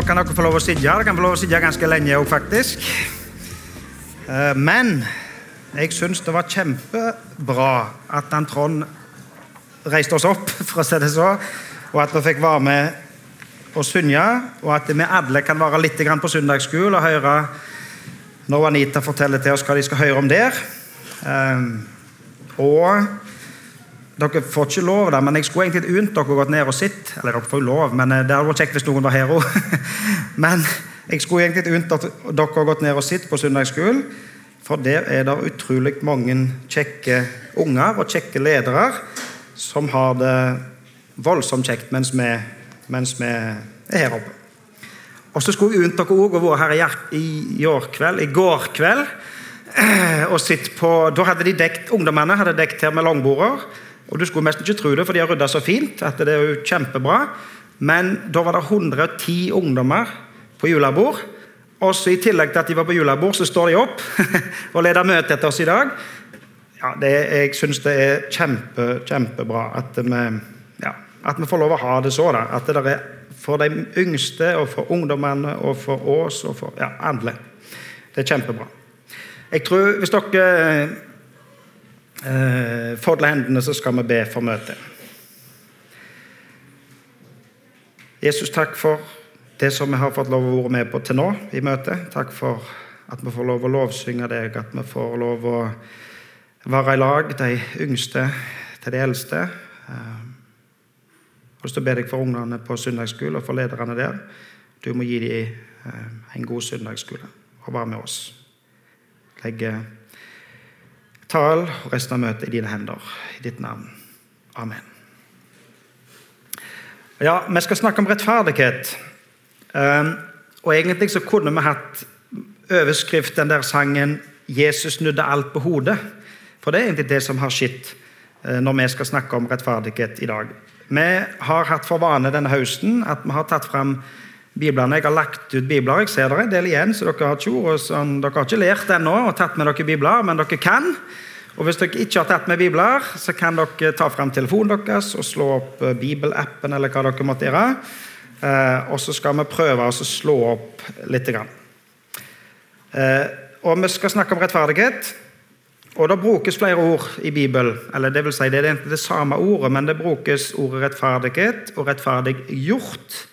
nå kan dere få lov å sitte. Dere kan få lov å sitte ganske lenge òg, faktisk. Eh, Men jeg syns det var kjempebra at han Trond reiste oss opp, for å si det så, og at vi fikk være med og synge, og at vi alle kan være litt på søndagsskolen og høre når Anita forteller til oss hva de skal høre om der. Eh, Og dere får ikke lov, der, men jeg skulle egentlig unnt dere å gå ned og sitte. Eller dere får jo lov, men eh, det hadde vært kjekt hvis noen var her òg. men jeg skulle egentlig unnt at dere har gått ned og sitte på søndagsskolen. For der er det utrolig mange kjekke unger og kjekke ledere som har det voldsomt kjekt mens vi, mens vi er her oppe. Og så skulle jeg unnt dere òg å være her i, i år kveld, i går kveld. Og sitte på, da hadde de dekt, Ungdommene hadde dekt her med langborder. Og Du skulle nesten ikke tro det, for de har rydda så fint. at det er jo kjempebra. Men da var det 110 ungdommer på julebord. Og så I tillegg til at de var på julebord, så står de opp og leder møte etter oss i dag. Ja, det, Jeg syns det er kjempe, kjempebra at vi, ja, at vi får lov å ha det så. da, At det er for de yngste, og for ungdommene, og for oss, og for ja, alle. Det er kjempebra. Jeg tror Hvis dere eh, folder hendene, så skal vi be for møtet. Jesus, takk for det som vi har fått lov å være med på til nå i møtet. Takk for at vi får lov å lovsynge deg, at vi får lov å være i lag, de yngste til de eldste. Eh, Jeg til å be deg for ungene på søndagsskolen og for lederne der. Du må gi dem eh, en god søndagsskole og være med oss. Legge tal og resten av møtet i dine hender. I ditt navn. Amen. Ja, Vi skal snakke om rettferdighet. Um, og Egentlig så kunne vi hatt overskrift den der sangen 'Jesus snudde alt på hodet'. For det er egentlig det som har skjedd eh, når vi skal snakke om rettferdighet i dag. Vi har hatt for vane denne høsten at vi har tatt fram biblene. Jeg har lagt ut bibler. Jeg ser dere en del igjen, så dere har ikke, sånn, dere har ikke lært ennå og tatt med dere bibler, men dere kan. Og Hvis dere ikke har tatt med bibler, så kan dere ta frem telefonen deres og slå opp eh, bibelappen eller hva dere måtte gjøre. Eh, og så skal vi prøve å slå opp litt. Eh, og vi skal snakke om rettferdighet. Og Det brukes flere ord i Bibelen. eller Det vil si, det er egentlig det samme ordet, men det brukes ordet rettferdighet og rettferdiggjort.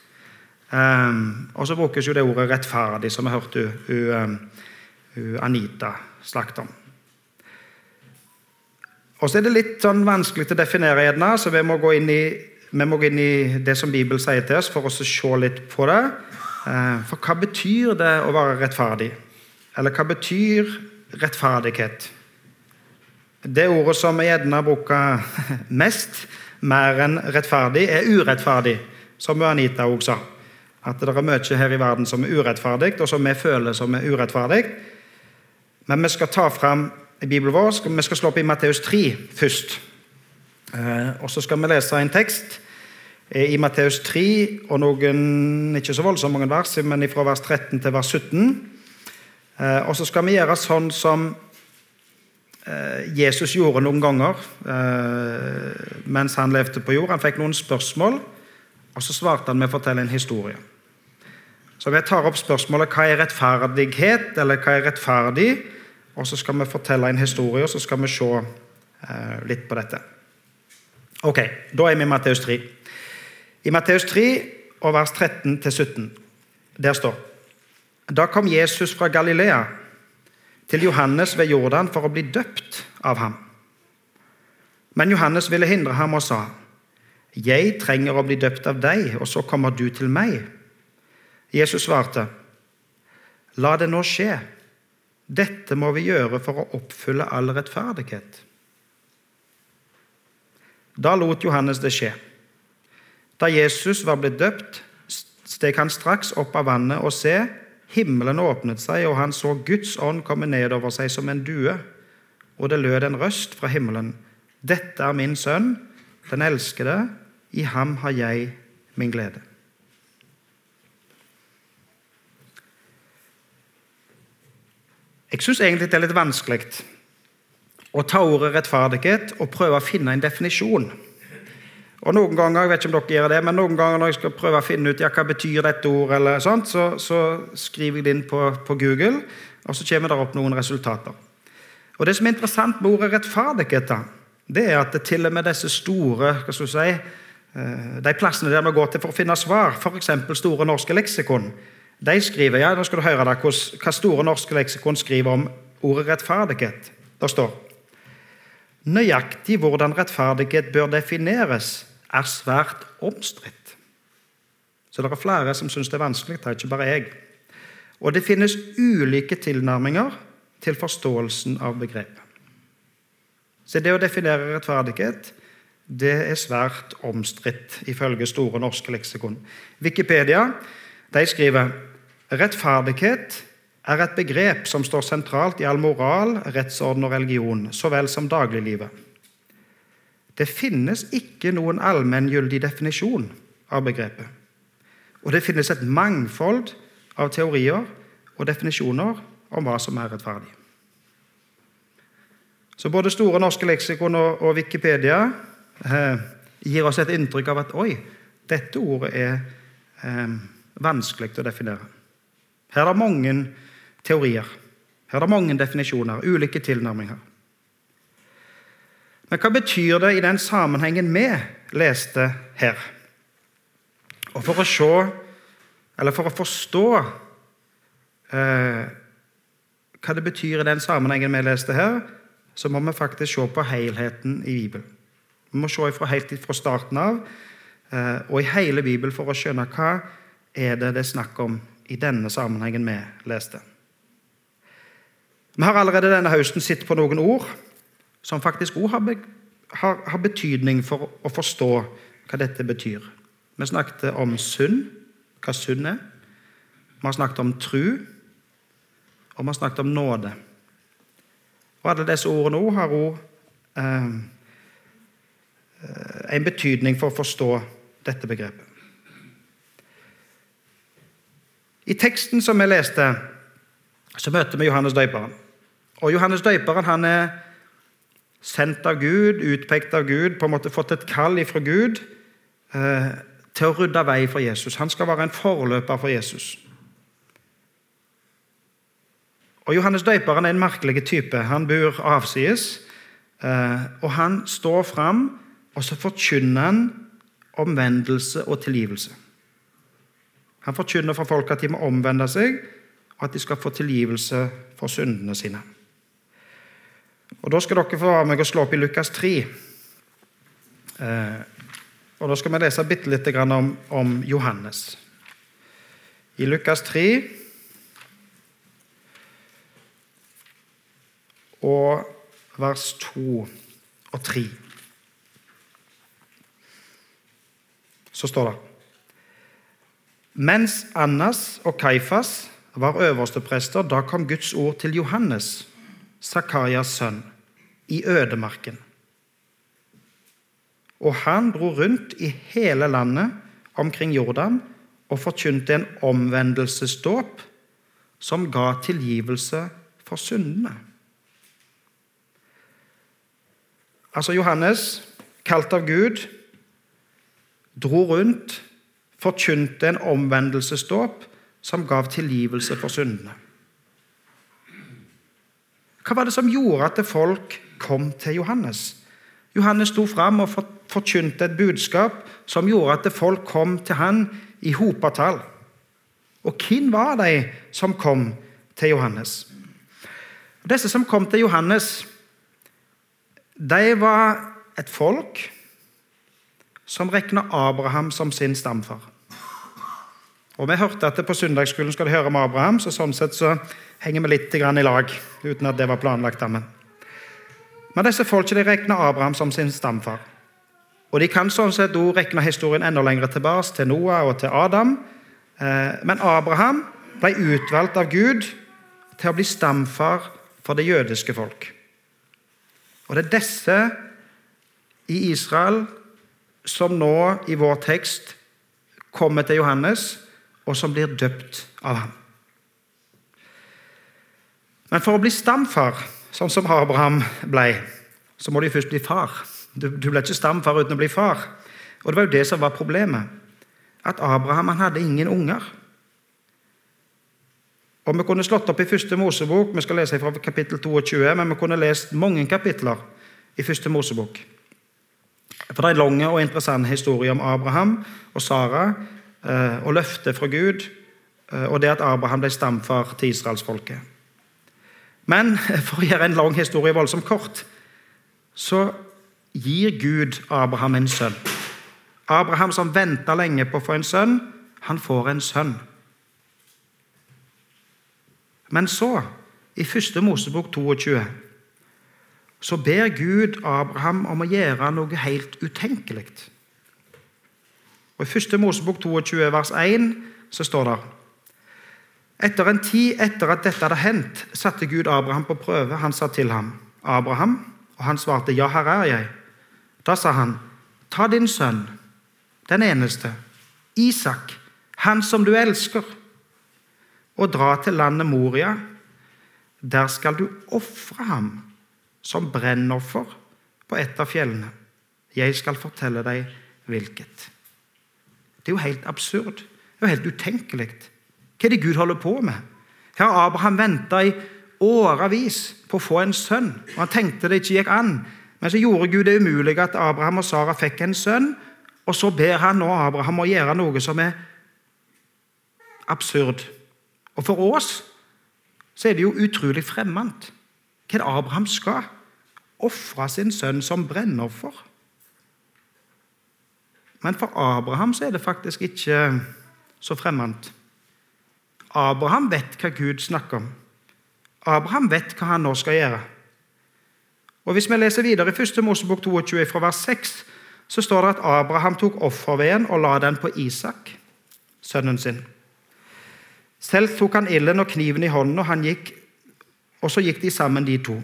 Og så brukes jo det ordet rettferdig, som vi hørte Anita snakket om. Og så er det litt sånn vanskelig å definere, gjerne, så vi må, i, vi må gå inn i det som Bibelen sier til oss, for å se litt på det. Uh, for hva betyr det å være rettferdig? Eller hva betyr rettferdighet? Det ordet som vi gjerne bruker mest, mer enn rettferdig, er urettferdig, som Anita også sa. At det er mye her i verden som er urettferdig, og som vi føler som er urettferdig. Men vi skal ta fram i Bibelen vår, vi skal slå opp i Matteus 3 først. Eh, og så skal vi lese en tekst eh, i Matteus 3, og noen ikke så voldsomt mange vers, men fra vers 13 til vers 17. Eh, og så skal vi gjøre sånn som Jesus gjorde noen ganger mens han levde på jord. Han fikk noen spørsmål, og så svarte han med å fortelle en historie. Så vi tar opp spørsmålet hva er rettferdighet, eller hva er rettferdig? Og så skal vi fortelle en historie, og så skal vi se eh, litt på dette. Ok, Da er vi i Matteus 3. I Matteus 3, og vers 13-17, der står Da kom Jesus fra Galilea til Johannes ved Jordan for å bli døpt av ham. Men Johannes ville hindre ham og sa, 'Jeg trenger å bli døpt av deg, og så kommer du til meg.' Jesus svarte, 'La det nå skje. Dette må vi gjøre for å oppfylle all rettferdighet.' Da lot Johannes det skje. Da Jesus var blitt døpt, steg han straks opp av vannet, og se, himmelen åpnet seg, og han så Guds ånd komme ned over seg som en due, og det lød en røst fra himmelen. Dette er min sønn, den elskede, i ham har jeg min glede. Jeg syns egentlig det er litt vanskelig å ta ordet rettferdighet og prøve å finne en definisjon. Og noen ganger jeg vet ikke om dere gjør det, men noen ganger når jeg skal prøve å finne ut ja, hva betyr dette ordet, eller sånt, så, så skriver jeg det inn på, på, Google, og så kommer det opp noen resultater. Og Det som er interessant med ordet rettferdighet, det er at det til og med disse store hva skal du si, eh, de plassene der vi går til for å finne svar, f.eks. Store norske leksikon, de skriver ja, nå skal du høre da, hva Store norske leksikon skriver om ordet rettferdighet. Det står Nøyaktig hvordan rettferdighet bør defineres, er svært omstridt. Så det er flere som syns det er vanskelig, det er ikke bare jeg. Og det finnes ulike tilnærminger til forståelsen av begrepet. Så det å definere rettferdighet det er svært omstridt, ifølge Store norske leksikon. Wikipedia de skriver rettferdighet er et begrep som står sentralt i all moral, rettsorden og religion, så vel som dagliglivet. Det finnes ikke noen allmenngyldig definisjon av begrepet. Og det finnes et mangfold av teorier og definisjoner om hva som er rettferdig. Så både Store norske leksikon og, Wikipedia eh, gir oss et inntrykk av at oi, dette ordet er eh, vanskelig å definere. Her er det mange teorier. Her er det mange definisjoner, ulike tilnærminger. Men hva betyr det i den sammenhengen vi leste her? Og For å se, eller for å forstå eh, hva det betyr i den sammenhengen vi leste her, så må vi faktisk se på helheten i Bibelen. Vi må se helt fra starten av eh, og i hele Bibelen for å skjønne hva er det det er snakk om i denne sammenhengen vi leste. Vi har allerede denne høsten sett på noen ord som faktisk òg har, har, har, betydning for å forstå hva dette betyr. Vi snakket om synd, hva synd er. Vi har snakket om tru, og vi har snakket om nåde. Og Alle disse ordene òg har òg eh, en betydning for å forstå dette begrepet. I teksten som vi leste, så møter vi Johannes døyperen. Og Johannes døyperen han er sendt av Gud, utpekt av Gud, på en måte fått et kall ifra Gud eh, til å rydde vei for Jesus. Han skal være en forløper for Jesus. Og Johannes døyperen er en merkelig type. Han bor avsides. Eh, og han står fram, og så forkynner han omvendelse og tilgivelse. Han forkynner for folk at de må omvende seg, og at de skal få tilgivelse for syndene sine. Og Da skal dere få være med og slå opp i Lukas 3. Eh, og Da skal vi lese bitte litt om, om Johannes. I Lukas 3 og vers 2 og 3 så står det Mens Annas og Kaifas var øversteprester, da kom Guds ord til Johannes Sakarias sønn, i ødemarken. Og han dro rundt i hele landet omkring Jordan og forkynte en omvendelsesdåp som ga tilgivelse for syndene. Altså Johannes, kalt av Gud, dro rundt, forkynte en omvendelsesdåp som gav tilgivelse for syndene. Hva var det som gjorde at folk kom til Johannes? Johannes sto fram og forkynte et budskap som gjorde at folk kom til han i hopetall. Og hvem var de som kom til Johannes? Disse som kom til Johannes, de var et folk som regner Abraham som sin stamfar. Og Vi hørte at på søndagsskolen skal du høre om Abraham, så sånn sett så henger vi litt i lag, uten at det var planlagt. Men, men disse folkene regner Abraham som sin stamfar. Og De kan sånn sett også regne historien enda lenger tilbake, til Noah og til Adam. Eh, men Abraham ble utvalgt av Gud til å bli stamfar for det jødiske folk. Og Det er disse i Israel som nå i vår tekst kommer til Johannes, og som blir døpt av ham. Men for å bli stamfar, sånn som Abraham ble, så må du først bli far. Du, du ble ikke stamfar uten å bli far. Og Det var jo det som var problemet. At Abraham han hadde ingen unger. Og Vi kunne slått opp i første Mosebok, vi skal lese fra kapittel 22, men vi kunne lest mange kapitler i første Mosebok. For Det er en lang og interessant historie om Abraham og Sara eh, og løftet fra Gud, eh, og det at Abraham ble stamfar til israelsfolket. Men for å gjøre en lang historie voldsomt kort, så gir Gud Abraham en sønn. Abraham som venta lenge på å få en sønn, han får en sønn. Men så, i første Mosebok 22, så ber Gud Abraham om å gjøre noe helt utenkelig. Og I 1. Mosebok 22, vers 1, så står det Etter en tid etter at dette hadde hendt, satte Gud Abraham på prøve. Han sa til ham, 'Abraham', og han svarte, 'Ja, her er jeg'. Da sa han, 'Ta din sønn, den eneste, Isak, han som du elsker, og dra til landet Moria. Der skal du ofre ham som brennoffer på et av fjellene. Jeg skal fortelle deg hvilket. Det er jo helt absurd. Det er jo helt utenkelig. Hva er det Gud holder på med? Her har Abraham venta i årevis på å få en sønn, og han tenkte det ikke gikk an. Men så gjorde Gud det umulige at Abraham og Sara fikk en sønn, og så ber han nå Abraham å gjøre noe som er absurd. Og for oss så er det jo utrolig fremmed. Hva er det Abraham skal? Ofre sin sønn som brennoffer. Men for Abraham så er det faktisk ikke så fremmed. Abraham vet hva Gud snakker om. Abraham vet hva han nå skal gjøre. Og Hvis vi leser videre i 1. Mosebok 22, fra vers 6, så står det at Abraham tok offerveden og la den på Isak, sønnen sin. Selv tok han ilden og kniven i hånden, og, han gikk, og så gikk de sammen, de to.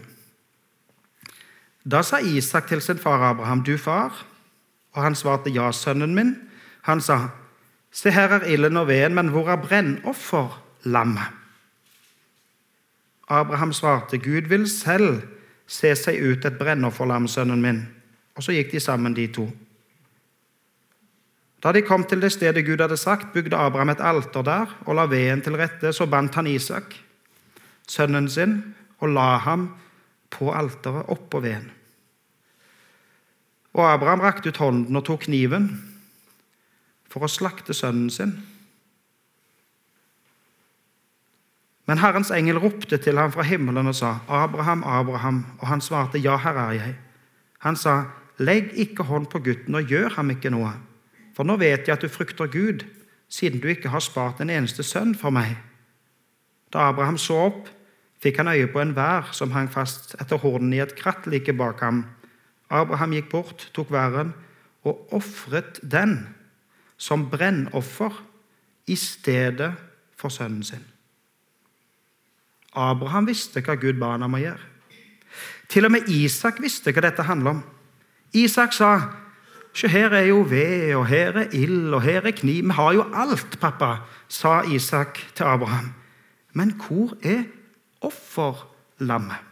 Da sa Isak til sin far Abraham, 'Du far?' Og han svarte, 'Ja, sønnen min.' Han sa, 'Se, her er ilden og veden, men hvor er brennofferlammet?' Abraham svarte, 'Gud vil selv se seg ut et brennofferlam, sønnen min.' Og så gikk de sammen, de to. Da de kom til det stedet Gud hadde sagt, bygde Abraham et alter der og la veden til rette. Så bandt han Isak, sønnen sin, og la ham på alteret oppå veden. Og Abraham rakte ut hånden og tok kniven for å slakte sønnen sin. Men Herrens engel ropte til ham fra himmelen og sa, 'Abraham, Abraham.' Og han svarte, 'Ja, her er jeg.' Han sa, 'Legg ikke hånd på gutten, og gjør ham ikke noe.' For nå vet jeg at du frykter Gud, siden du ikke har spart en eneste sønn for meg. Da Abraham så opp, fikk han øye på en vær som hang fast etter hornene i et kratt like bak ham. Abraham gikk bort, tok væren og ofret den som brennoffer i stedet for sønnen sin. Abraham visste hva Gud ba ham om å gjøre. Til og med Isak visste hva dette handler om. Isak sa Se, her er jo ved, og her er ild, og her er kniv. Vi har jo alt, pappa, sa Isak til Abraham. Men hvor er offerlammet?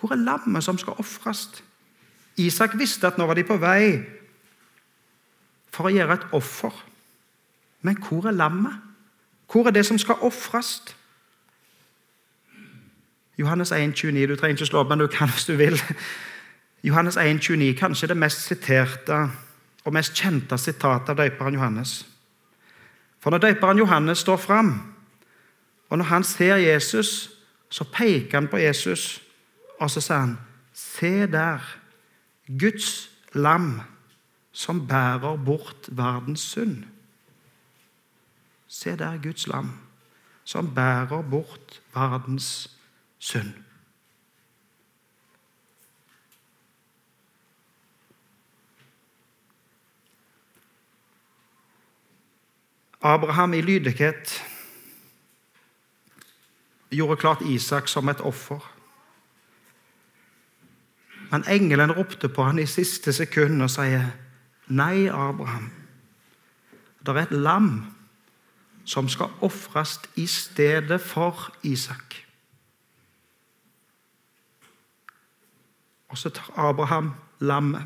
Hvor er lammet som skal ofres? Isak visste at nå var de på vei for å gjøre et offer. Men hvor er lammet? Hvor er det som skal ofres? Johannes 1, 29. Du trenger ikke slå opp, men du kan hvis du vil. Johannes 1, 29, kanskje det mest siterte og mest kjente sitatet av døperen Johannes. For når døperen Johannes står fram, og når han ser Jesus, så peker han på Jesus, og så sier han, 'Se der, Guds lam, som bærer bort verdens synd.' Se der, Guds lam, som bærer bort verdens synd. Abraham i lydighet gjorde klart Isak som et offer. Men engelen ropte på han i siste sekund og sier, 'Nei, Abraham. Det er et lam som skal ofres i stedet for Isak.' Og så tar Abraham lammet.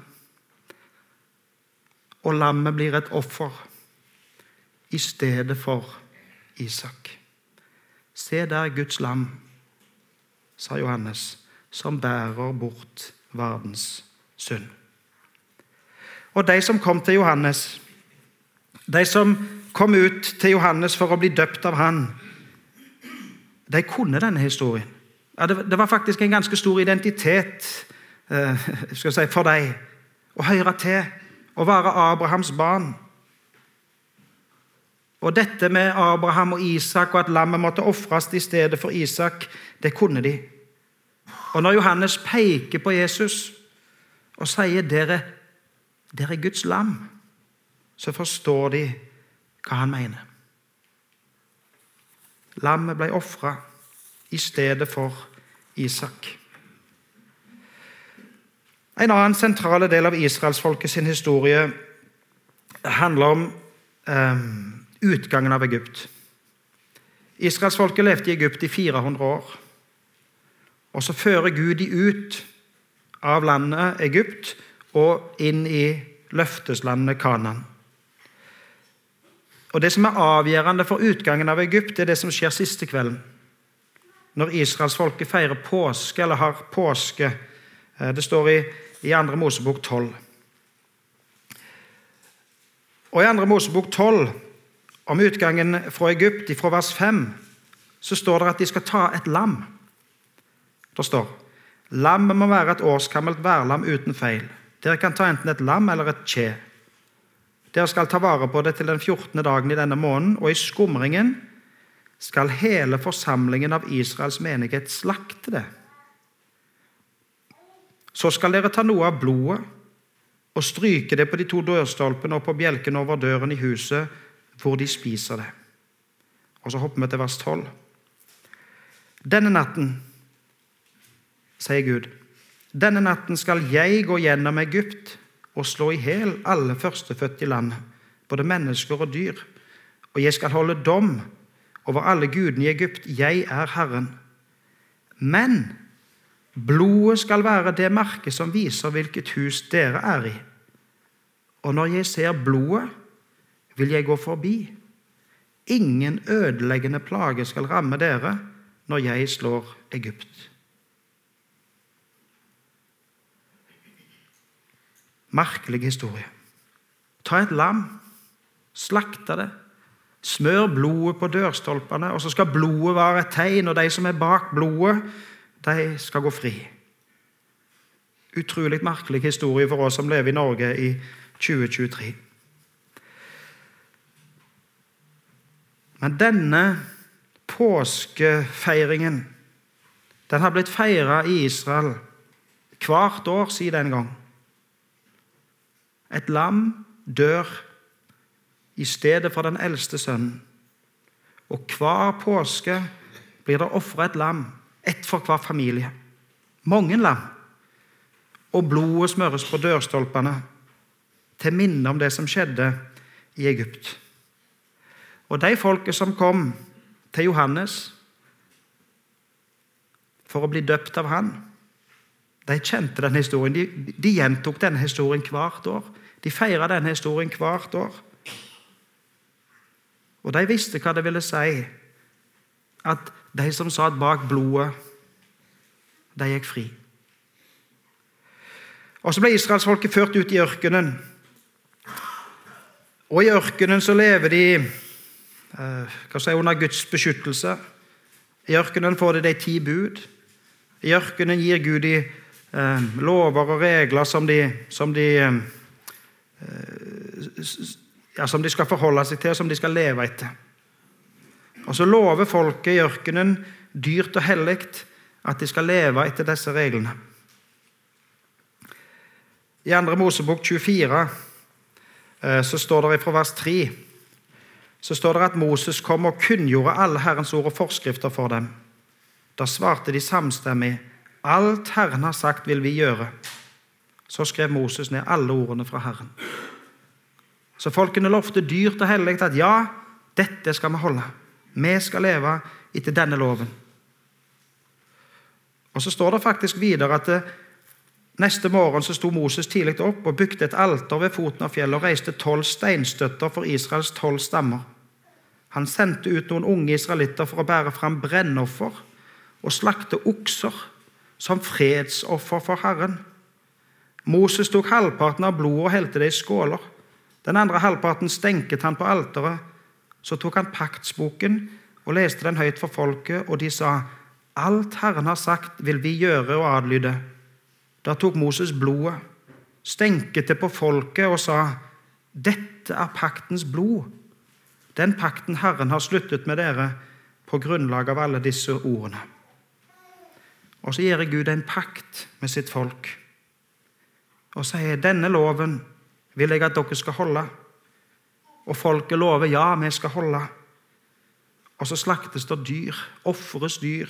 og lammet blir et offer i stedet for Isak. Se der Guds lam, sa Johannes, som bærer bort verdens synd. Og de som kom til Johannes, de som kom ut til Johannes for å bli døpt av han, de kunne denne historien. Ja, det, var faktisk en ganske stor identitet eh, si, for dem å høre til, å være Abrahams barn. Og Dette med Abraham og Isak og at lammet måtte ofres i stedet for Isak, det kunne de. Og Når Johannes peker på Jesus og sier dere, dere er Guds lam, så forstår de hva han mener. Lammet ble ofra i stedet for Isak. En annen sentral del av israelsfolket sin historie handler om eh, utgangen av Egypt. Israelsfolket levde i Egypt i 400 år. Og så fører Gud de ut av landet Egypt og inn i løfteslandet Kanan. Og Det som er avgjørende for utgangen av Egypt, er det som skjer siste kvelden. Når israelsfolket feirer påske, eller har påske. Eh, det står i, i 2. Mosebok 12. Og I 2. Mosebok 12, om utgangen fra Egypt, fra vers 5, så står det at de skal ta et lam. Det står lammet må være et årskammelt værlam uten feil. Dere kan ta enten et lam eller et kje. Dere skal ta vare på det til den 14. dagen i denne måneden, og i skumringen skal hele forsamlingen av Israels menighet slakte det. Så skal dere ta noe av blodet og stryke det på de to dørstolpene og på bjelken over døren i huset hvor de spiser det. Og så hopper vi til vers 12. Denne natten, sier Gud, denne natten skal jeg gå gjennom Egypt og slå i hjel alle førstefødte i landet, både mennesker og dyr. Og jeg skal holde dom over alle gudene i Egypt. Jeg er Herren. Men blodet skal være det merket som viser hvilket hus dere er i. Og når jeg ser blodet, vil jeg gå forbi. Ingen ødeleggende plage skal ramme dere når jeg slår Egypt. Merkelig historie. Ta et lam, slakte det, smør blodet på dørstolpene, og så skal blodet være et tegn, og de som er bak blodet, de skal gå fri. Utrolig merkelig historie for oss som lever i Norge i 2023. Men denne påskefeiringen den har blitt feira i Israel hvert år siden den gang. Et lam dør i stedet for den eldste sønnen. Og hver påske blir det ofra et lam, ett for hver familie. Mange lam. Og blodet smøres på dørstolpene til minne om det som skjedde i Egypt. Og de folket som kom til Johannes for å bli døpt av han, de kjente denne historien. De, de gjentok denne historien hvert år. De feira denne historien hvert år. Og de visste hva det ville si at de som satt bak blodet, de gikk fri. Og Så ble israelsfolket ført ut i ørkenen. Og i ørkenen så lever de eh, hva si, under Guds beskyttelse. I ørkenen får de de ti bud. I ørkenen gir Gud de eh, lover og regler som de, som de eh, ja, som de skal forholde seg til, og som de skal leve etter. Og Så lover folket i ørkenen dyrt og hellig at de skal leve etter disse reglene. I 2. Mosebok 24 eh, så står det fra vers 3 så står det at Moses kom og kunngjorde alle Herrens ord og forskrifter for dem. Da svarte de samstemmig alt Herren har sagt, vil vi gjøre. Så skrev Moses ned alle ordene fra Herren. Så folkene lovte dyrt og hellig at ja, dette skal vi holde. Vi skal leve etter denne loven. Og Så står det faktisk videre at det, Neste morgen så sto Moses tidlig opp og bygde et alter ved foten av fjellet og reiste tolv steinstøtter for Israels tolv stammer. Han sendte ut noen unge israelitter for å bære fram brennoffer og slakte okser som fredsoffer for Herren. Moses tok halvparten av blodet og helte det i skåler. Den andre halvparten stenket han på alteret. Så tok han paktsboken og leste den høyt for folket, og de sa:" Alt Herren har sagt, vil vi gjøre og adlyde. Da tok Moses blodet, stenket det på folket og sa:" Dette er paktens blod, den pakten Herren har sluttet med dere på grunnlag av alle disse ordene. Og så gjør Gud en pakt med sitt folk og sier denne loven vil jeg at dere skal holde. Og folket lover ja, vi skal holde. Og så slaktes det dyr, ofres dyr,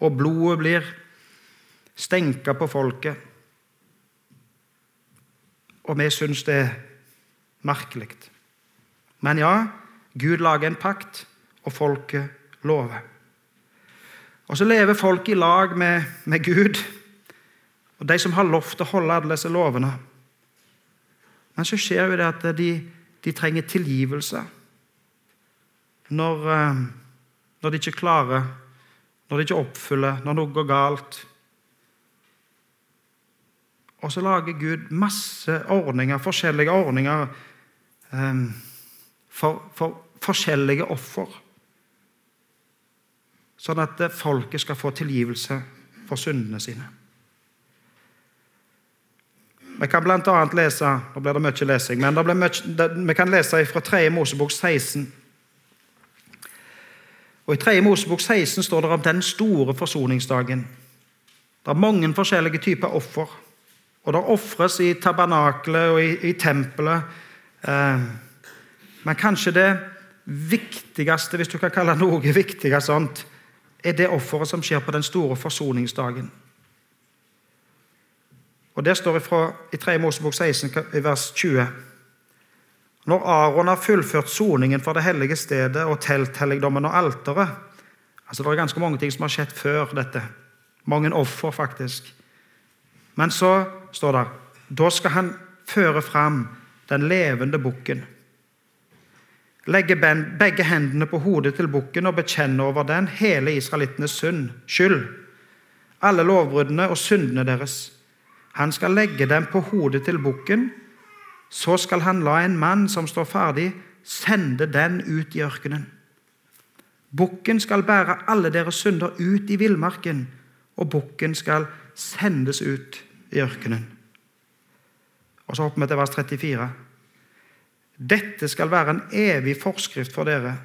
og blodet blir stenka på folket. Og vi syns det er merkelig. Men ja, Gud lager en pakt, og folket lover. Og så lever folk i lag med, med Gud, og de som har lovt å holde alle disse lovene. Men så skjer jo det at de, de trenger tilgivelse når, eh, når de ikke klarer, når de ikke oppfyller, når noe går galt. Og så lager Gud masse ordninger, forskjellige ordninger um, for, for, forskjellige offer. Sånn at folket skal få tilgivelse for syndene sine. Vi kan bl.a. lese nå blir det mye lesing, men mye, vi kan lese fra 3. Mosebok 16. Og I 3. Mosebok 16 står det om den store forsoningsdagen. Det er mange forskjellige typer offer. Og det ofres i tabernaklet og i, i tempelet. Eh, men kanskje det viktigste, hvis du kan kalle noe viktigere er det offeret som skjer på den store forsoningsdagen. Og Der står det i 3. Mosebok 16, vers 20. Når Aron har fullført soningen for det hellige stedet og telthelligdommen og alteret altså Det er ganske mange ting som har skjedd før dette. Mange offer, faktisk. Men så står det da skal han føre fram den levende bukken. Legge begge hendene på hodet til bukken og bekjenne over den hele israelittenes synd, skyld, alle lovbruddene og syndene deres. Han skal legge dem på hodet til bukken. Så skal han la en mann som står ferdig, sende den ut i ørkenen. Bukken skal bære alle deres synder ut i villmarken, og bukken skal sendes ut i ørkenen. Og Så hopper vi til vers 34. Dette skal være en evig forskrift for dere.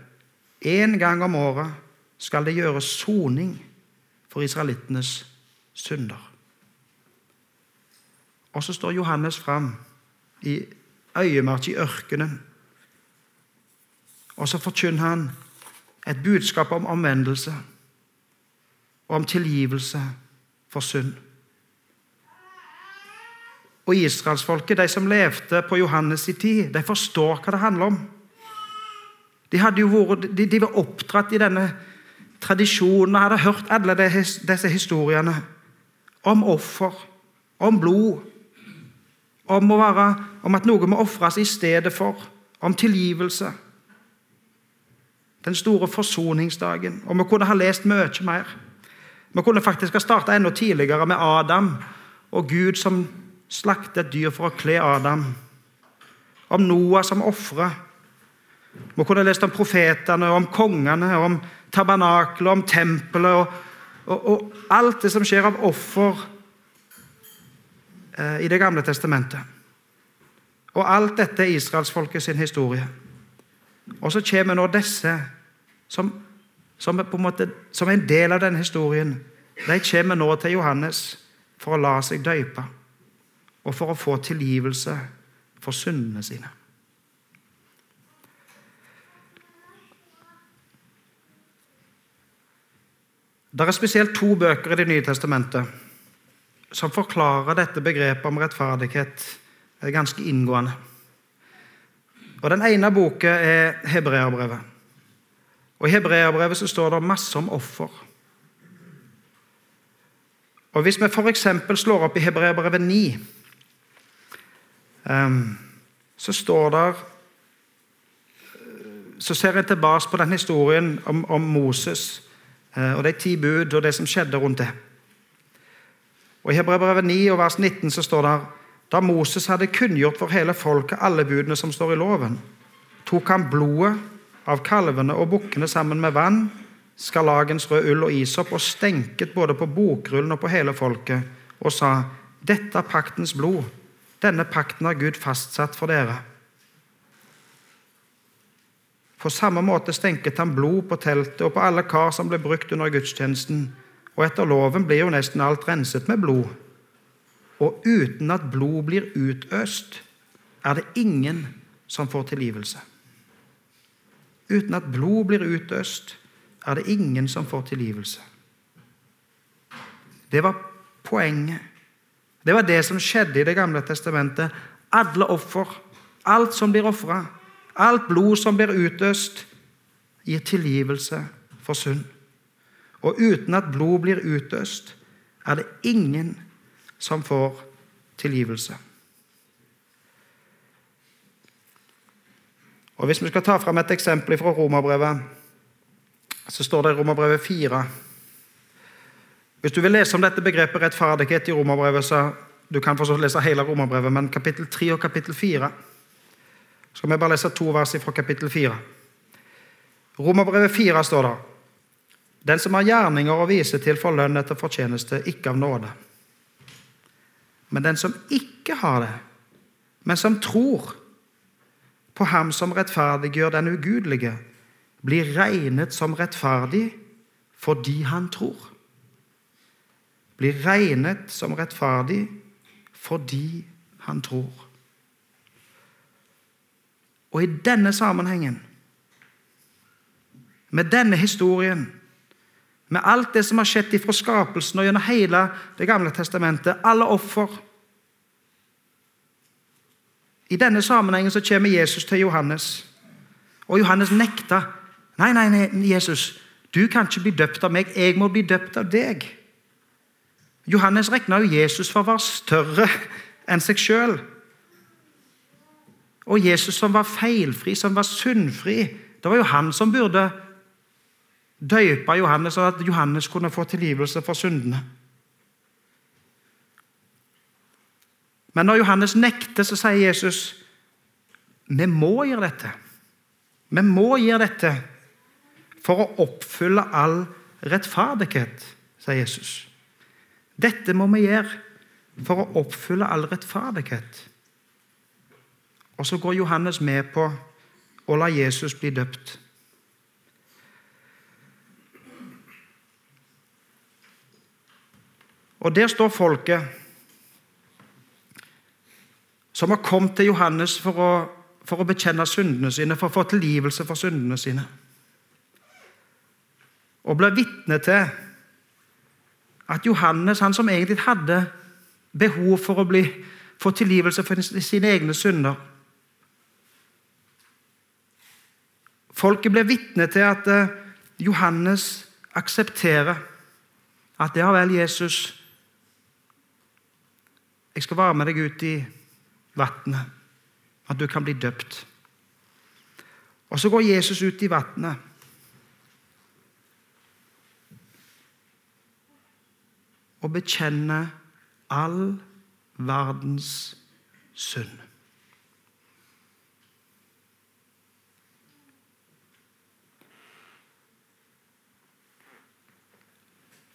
En gang om året skal det gjøres soning for israelittenes synder. Og så står Johannes fram i øyemark i ørkenen. Og så forkynner han et budskap om omvendelse og om tilgivelse for synd. Og israelsfolket, de som levde på Johannes' i tid, de forstår hva det handler om. De, vært, de, de var oppdratt i denne tradisjonen og hadde hørt alle disse historiene om offer, om blod, om, være, om at noe må ofres i stedet for, om tilgivelse. Den store forsoningsdagen. Og vi kunne ha lest mye mer. Vi kunne faktisk ha starta enda tidligere med Adam og Gud som slaktet et dyr for å kle Adam. Om Noah som ofre. Vi kunne lest om profetene, om kongene, om tabernakelet, om tempelet og, og, og alt det som skjer av offer Eh, i Det gamle testamentet. Og alt dette er israelsfolket sin historie. Og så kommer nå disse, som, som, er måte, som, er en del av denne historien, de kommer nå til Johannes for å la seg døype og for å få tilgivelse for syndene sine. Det er spesielt to bøker i Det nye testamentet som forklarer dette begrepet om rettferdighet ganske inngående. Og Den ene boka er Hebreabrevet. Og I Hebreabrevet så står det masse om offer. Og Hvis vi f.eks. slår opp i Hebreabrevet 9, um, så står der Så ser jeg tilbake på den historien om, om Moses uh, og de ti bud og det som skjedde rundt det. Og I Hebrevet 9 og vers 19 så står det da Moses hadde kunngjort for hele folket alle budene som står i loven, tok han blodet av kalvene og bukkene sammen med vann, skarlagens rød ull og isopp, og stenket både på bokrullen og på hele folket, og sa:" Dette er paktens blod. Denne pakten har Gud fastsatt for dere. På samme måte stenket han blod på teltet og på alle kar som ble brukt under gudstjenesten. Og etter loven blir jo nesten alt renset med blod. Og uten at blod blir utøst, er det ingen som får tilgivelse. Uten at blod blir utøst, er det ingen som får tilgivelse. Det var poenget. Det var det som skjedde i Det gamle testamentet. Alle offer, alt som blir ofra, alt blod som blir utøst, gir tilgivelse for synd. Og uten at blod blir utøst, er det ingen som får tilgivelse. Og Hvis vi skal ta fram et eksempel fra Romerbrevet, så står det i Romerbrevet 4 Hvis du vil lese om dette begrepet rettferdighet i Romerbrevet, så du kan lese hele Romerbrevet, men kapittel 3 og kapittel 4 Så skal vi bare lese to vers fra kapittel 4. Romerbrevet 4 står det Den som har gjerninger å vise til, får lønn etter fortjeneste, ikke av nåde. Men den som ikke har det, men som tror på ham som rettferdiggjør den ugudelige, blir regnet som rettferdig fordi han tror. Blir regnet som rettferdig fordi han tror. Og i denne sammenhengen, med denne historien, med alt det som har skjedd ifra skapelsen og gjennom hele Det gamle testamentet, alle offer I denne sammenhengen så kommer Jesus til Johannes, og Johannes nekta. Nei, nei, nei, Jesus, du kan ikke bli døpt av meg, jeg må bli døpt av deg. Johannes regna jo Jesus for å være større enn seg sjøl. Og Jesus som var feilfri, som var syndfri, det var jo han som burde døypa Johannes, sånn at Johannes kunne få tilgivelse for syndene. Men når Johannes nekter, så sier Jesus vi må gjøre dette. Vi må gjøre dette for å oppfylle all rettferdighet, sier Jesus. Dette må vi gjøre for å oppfylle all rettferdighet. Og så går Johannes med på å la Jesus bli døpt. Og der står folket som har kommet til Johannes for å, for å bekjenne syndene sine, for å få tilgivelse for syndene sine. Og ble vitne til at Johannes, han som egentlig hadde behov for å bli, få tilgivelse for sine egne synder Folket ble vitne til at eh, Johannes aksepterer at det har vel Jesus jeg skal være med deg ut i vannet, at du kan bli døpt. Og Så går Jesus ut i vannet. Og bekjenne all verdens synd.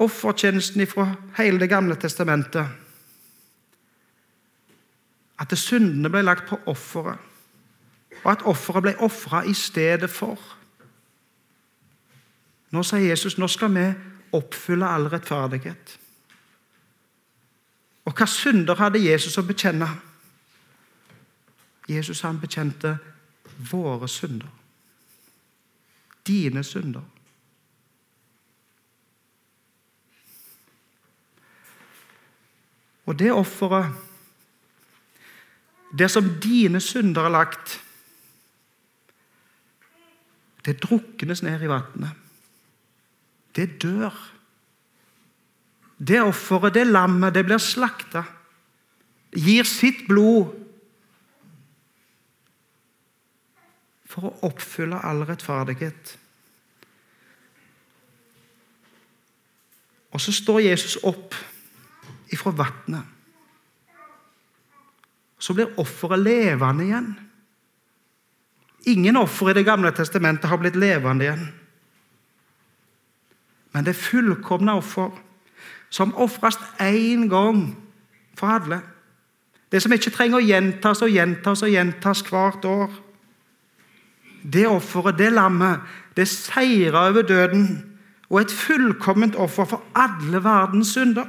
Offertjenesten fra hele Det gamle testamentet at syndene ble lagt på offeret, og at offeret ble ofra i stedet for. Nå sier Jesus nå skal vi oppfylle all rettferdighet. Og hva synder hadde Jesus å bekjenne? Jesus han bekjente våre synder. Dine synder. Og det offeret det som dine synder har lagt, det druknes ned i vannet. Det dør. Det offeret, det lammet, det blir slakta. Gir sitt blod for å oppfylle all rettferdighet. Og så står Jesus opp ifra vannet. Så blir offeret levende igjen. Ingen offer i Det gamle testamentet har blitt levende igjen. Men det fullkomne offer, som ofres én gang for alle. Det som ikke trenger å gjentas og gjentas og gjentas hvert år. Det offeret, det lammet, det seira over døden og et fullkomment offer for alle verdens synder.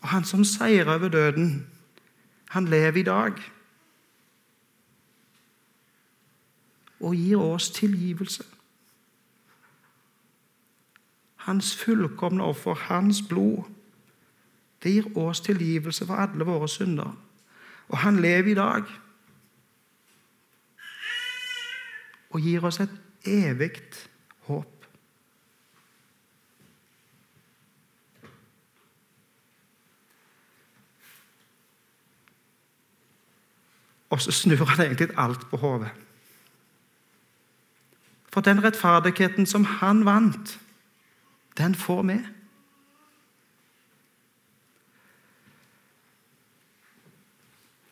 Og han som seirer over døden, han lever i dag. Og gir oss tilgivelse. Hans fullkomne offer, hans blod, det gir oss tilgivelse for alle våre synder. Og han lever i dag. Og gir oss et evig håp. Og så snur han egentlig alt på hodet. For den rettferdigheten som han vant, den får vi.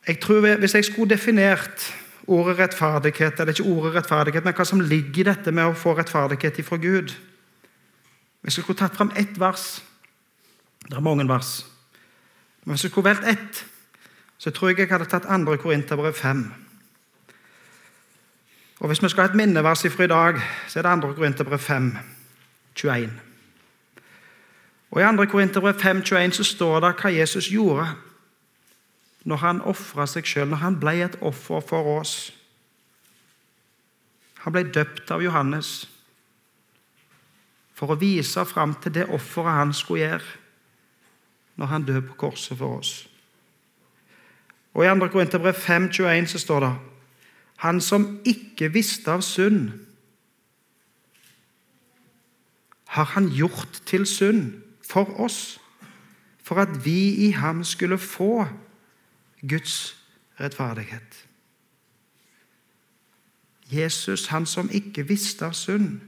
Jeg tror Hvis jeg skulle definert ordet rettferdighet, eller ikke ordet rettferdighet, men hva som ligger i dette med å få rettferdighet ifra Gud Hvis jeg skulle tatt fram ett vers Det er mange vers. Men hvis jeg skulle valgt ett, så tror jeg jeg hadde tatt 2. Korinterbrev 5. Og Hvis vi skal ha et minnevers ifra i dag, så er det 2. Korinterbrev 5, 21. Og I 2. Korinterbrev 5, 21 så står det hva Jesus gjorde når han ofra seg sjøl, når han ble et offer for oss. Han ble døpt av Johannes for å vise fram til det offeret han skulle gjøre når han døde på korset for oss. Og I 2. Korinterbrev 5,21 så står det Han som ikke visste av synd, har han gjort til synd for oss, for at vi i ham skulle få Guds rettferdighet. Jesus, han som ikke visste av synd,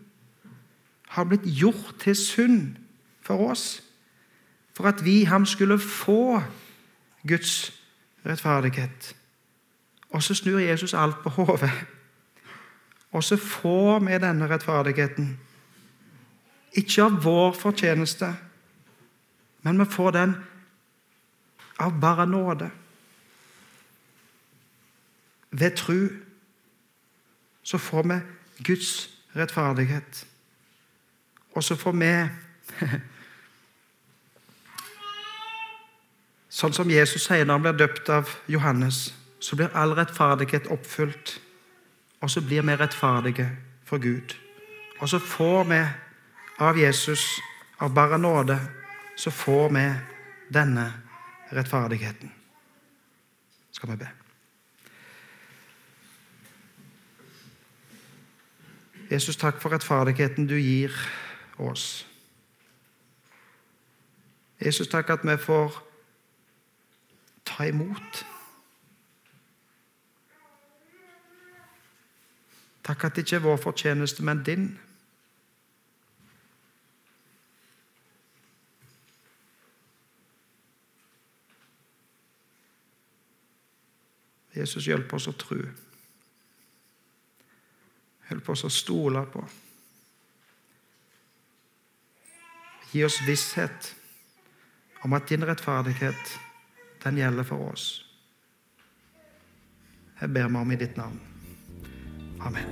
har blitt gjort til synd for oss, for at vi i ham skulle få Guds rettferdighet. Og så snur Jesus alt på hodet. Og så får vi denne rettferdigheten. Ikke av vår fortjeneste, men vi får den av bare nåde ved tro så får vi Guds rettferdighet. Og så får vi Sånn som Jesus sier når han blir døpt av Johannes, så blir all rettferdighet oppfylt. Og så blir vi rettferdige for Gud. Og så får vi av Jesus, av bare nåde, så får vi denne rettferdigheten. Skal vi be. Jesus, takk for rettferdigheten du gir oss. Jesus, takk at vi får ta imot. Takk at det ikke er vår fortjeneste, men din. Jesus, hjelp oss å tro. Hjelp oss å stole på. Gi oss visshet om at din rettferdighet, den gjelder for oss. Jeg ber meg om i ditt navn. Amen.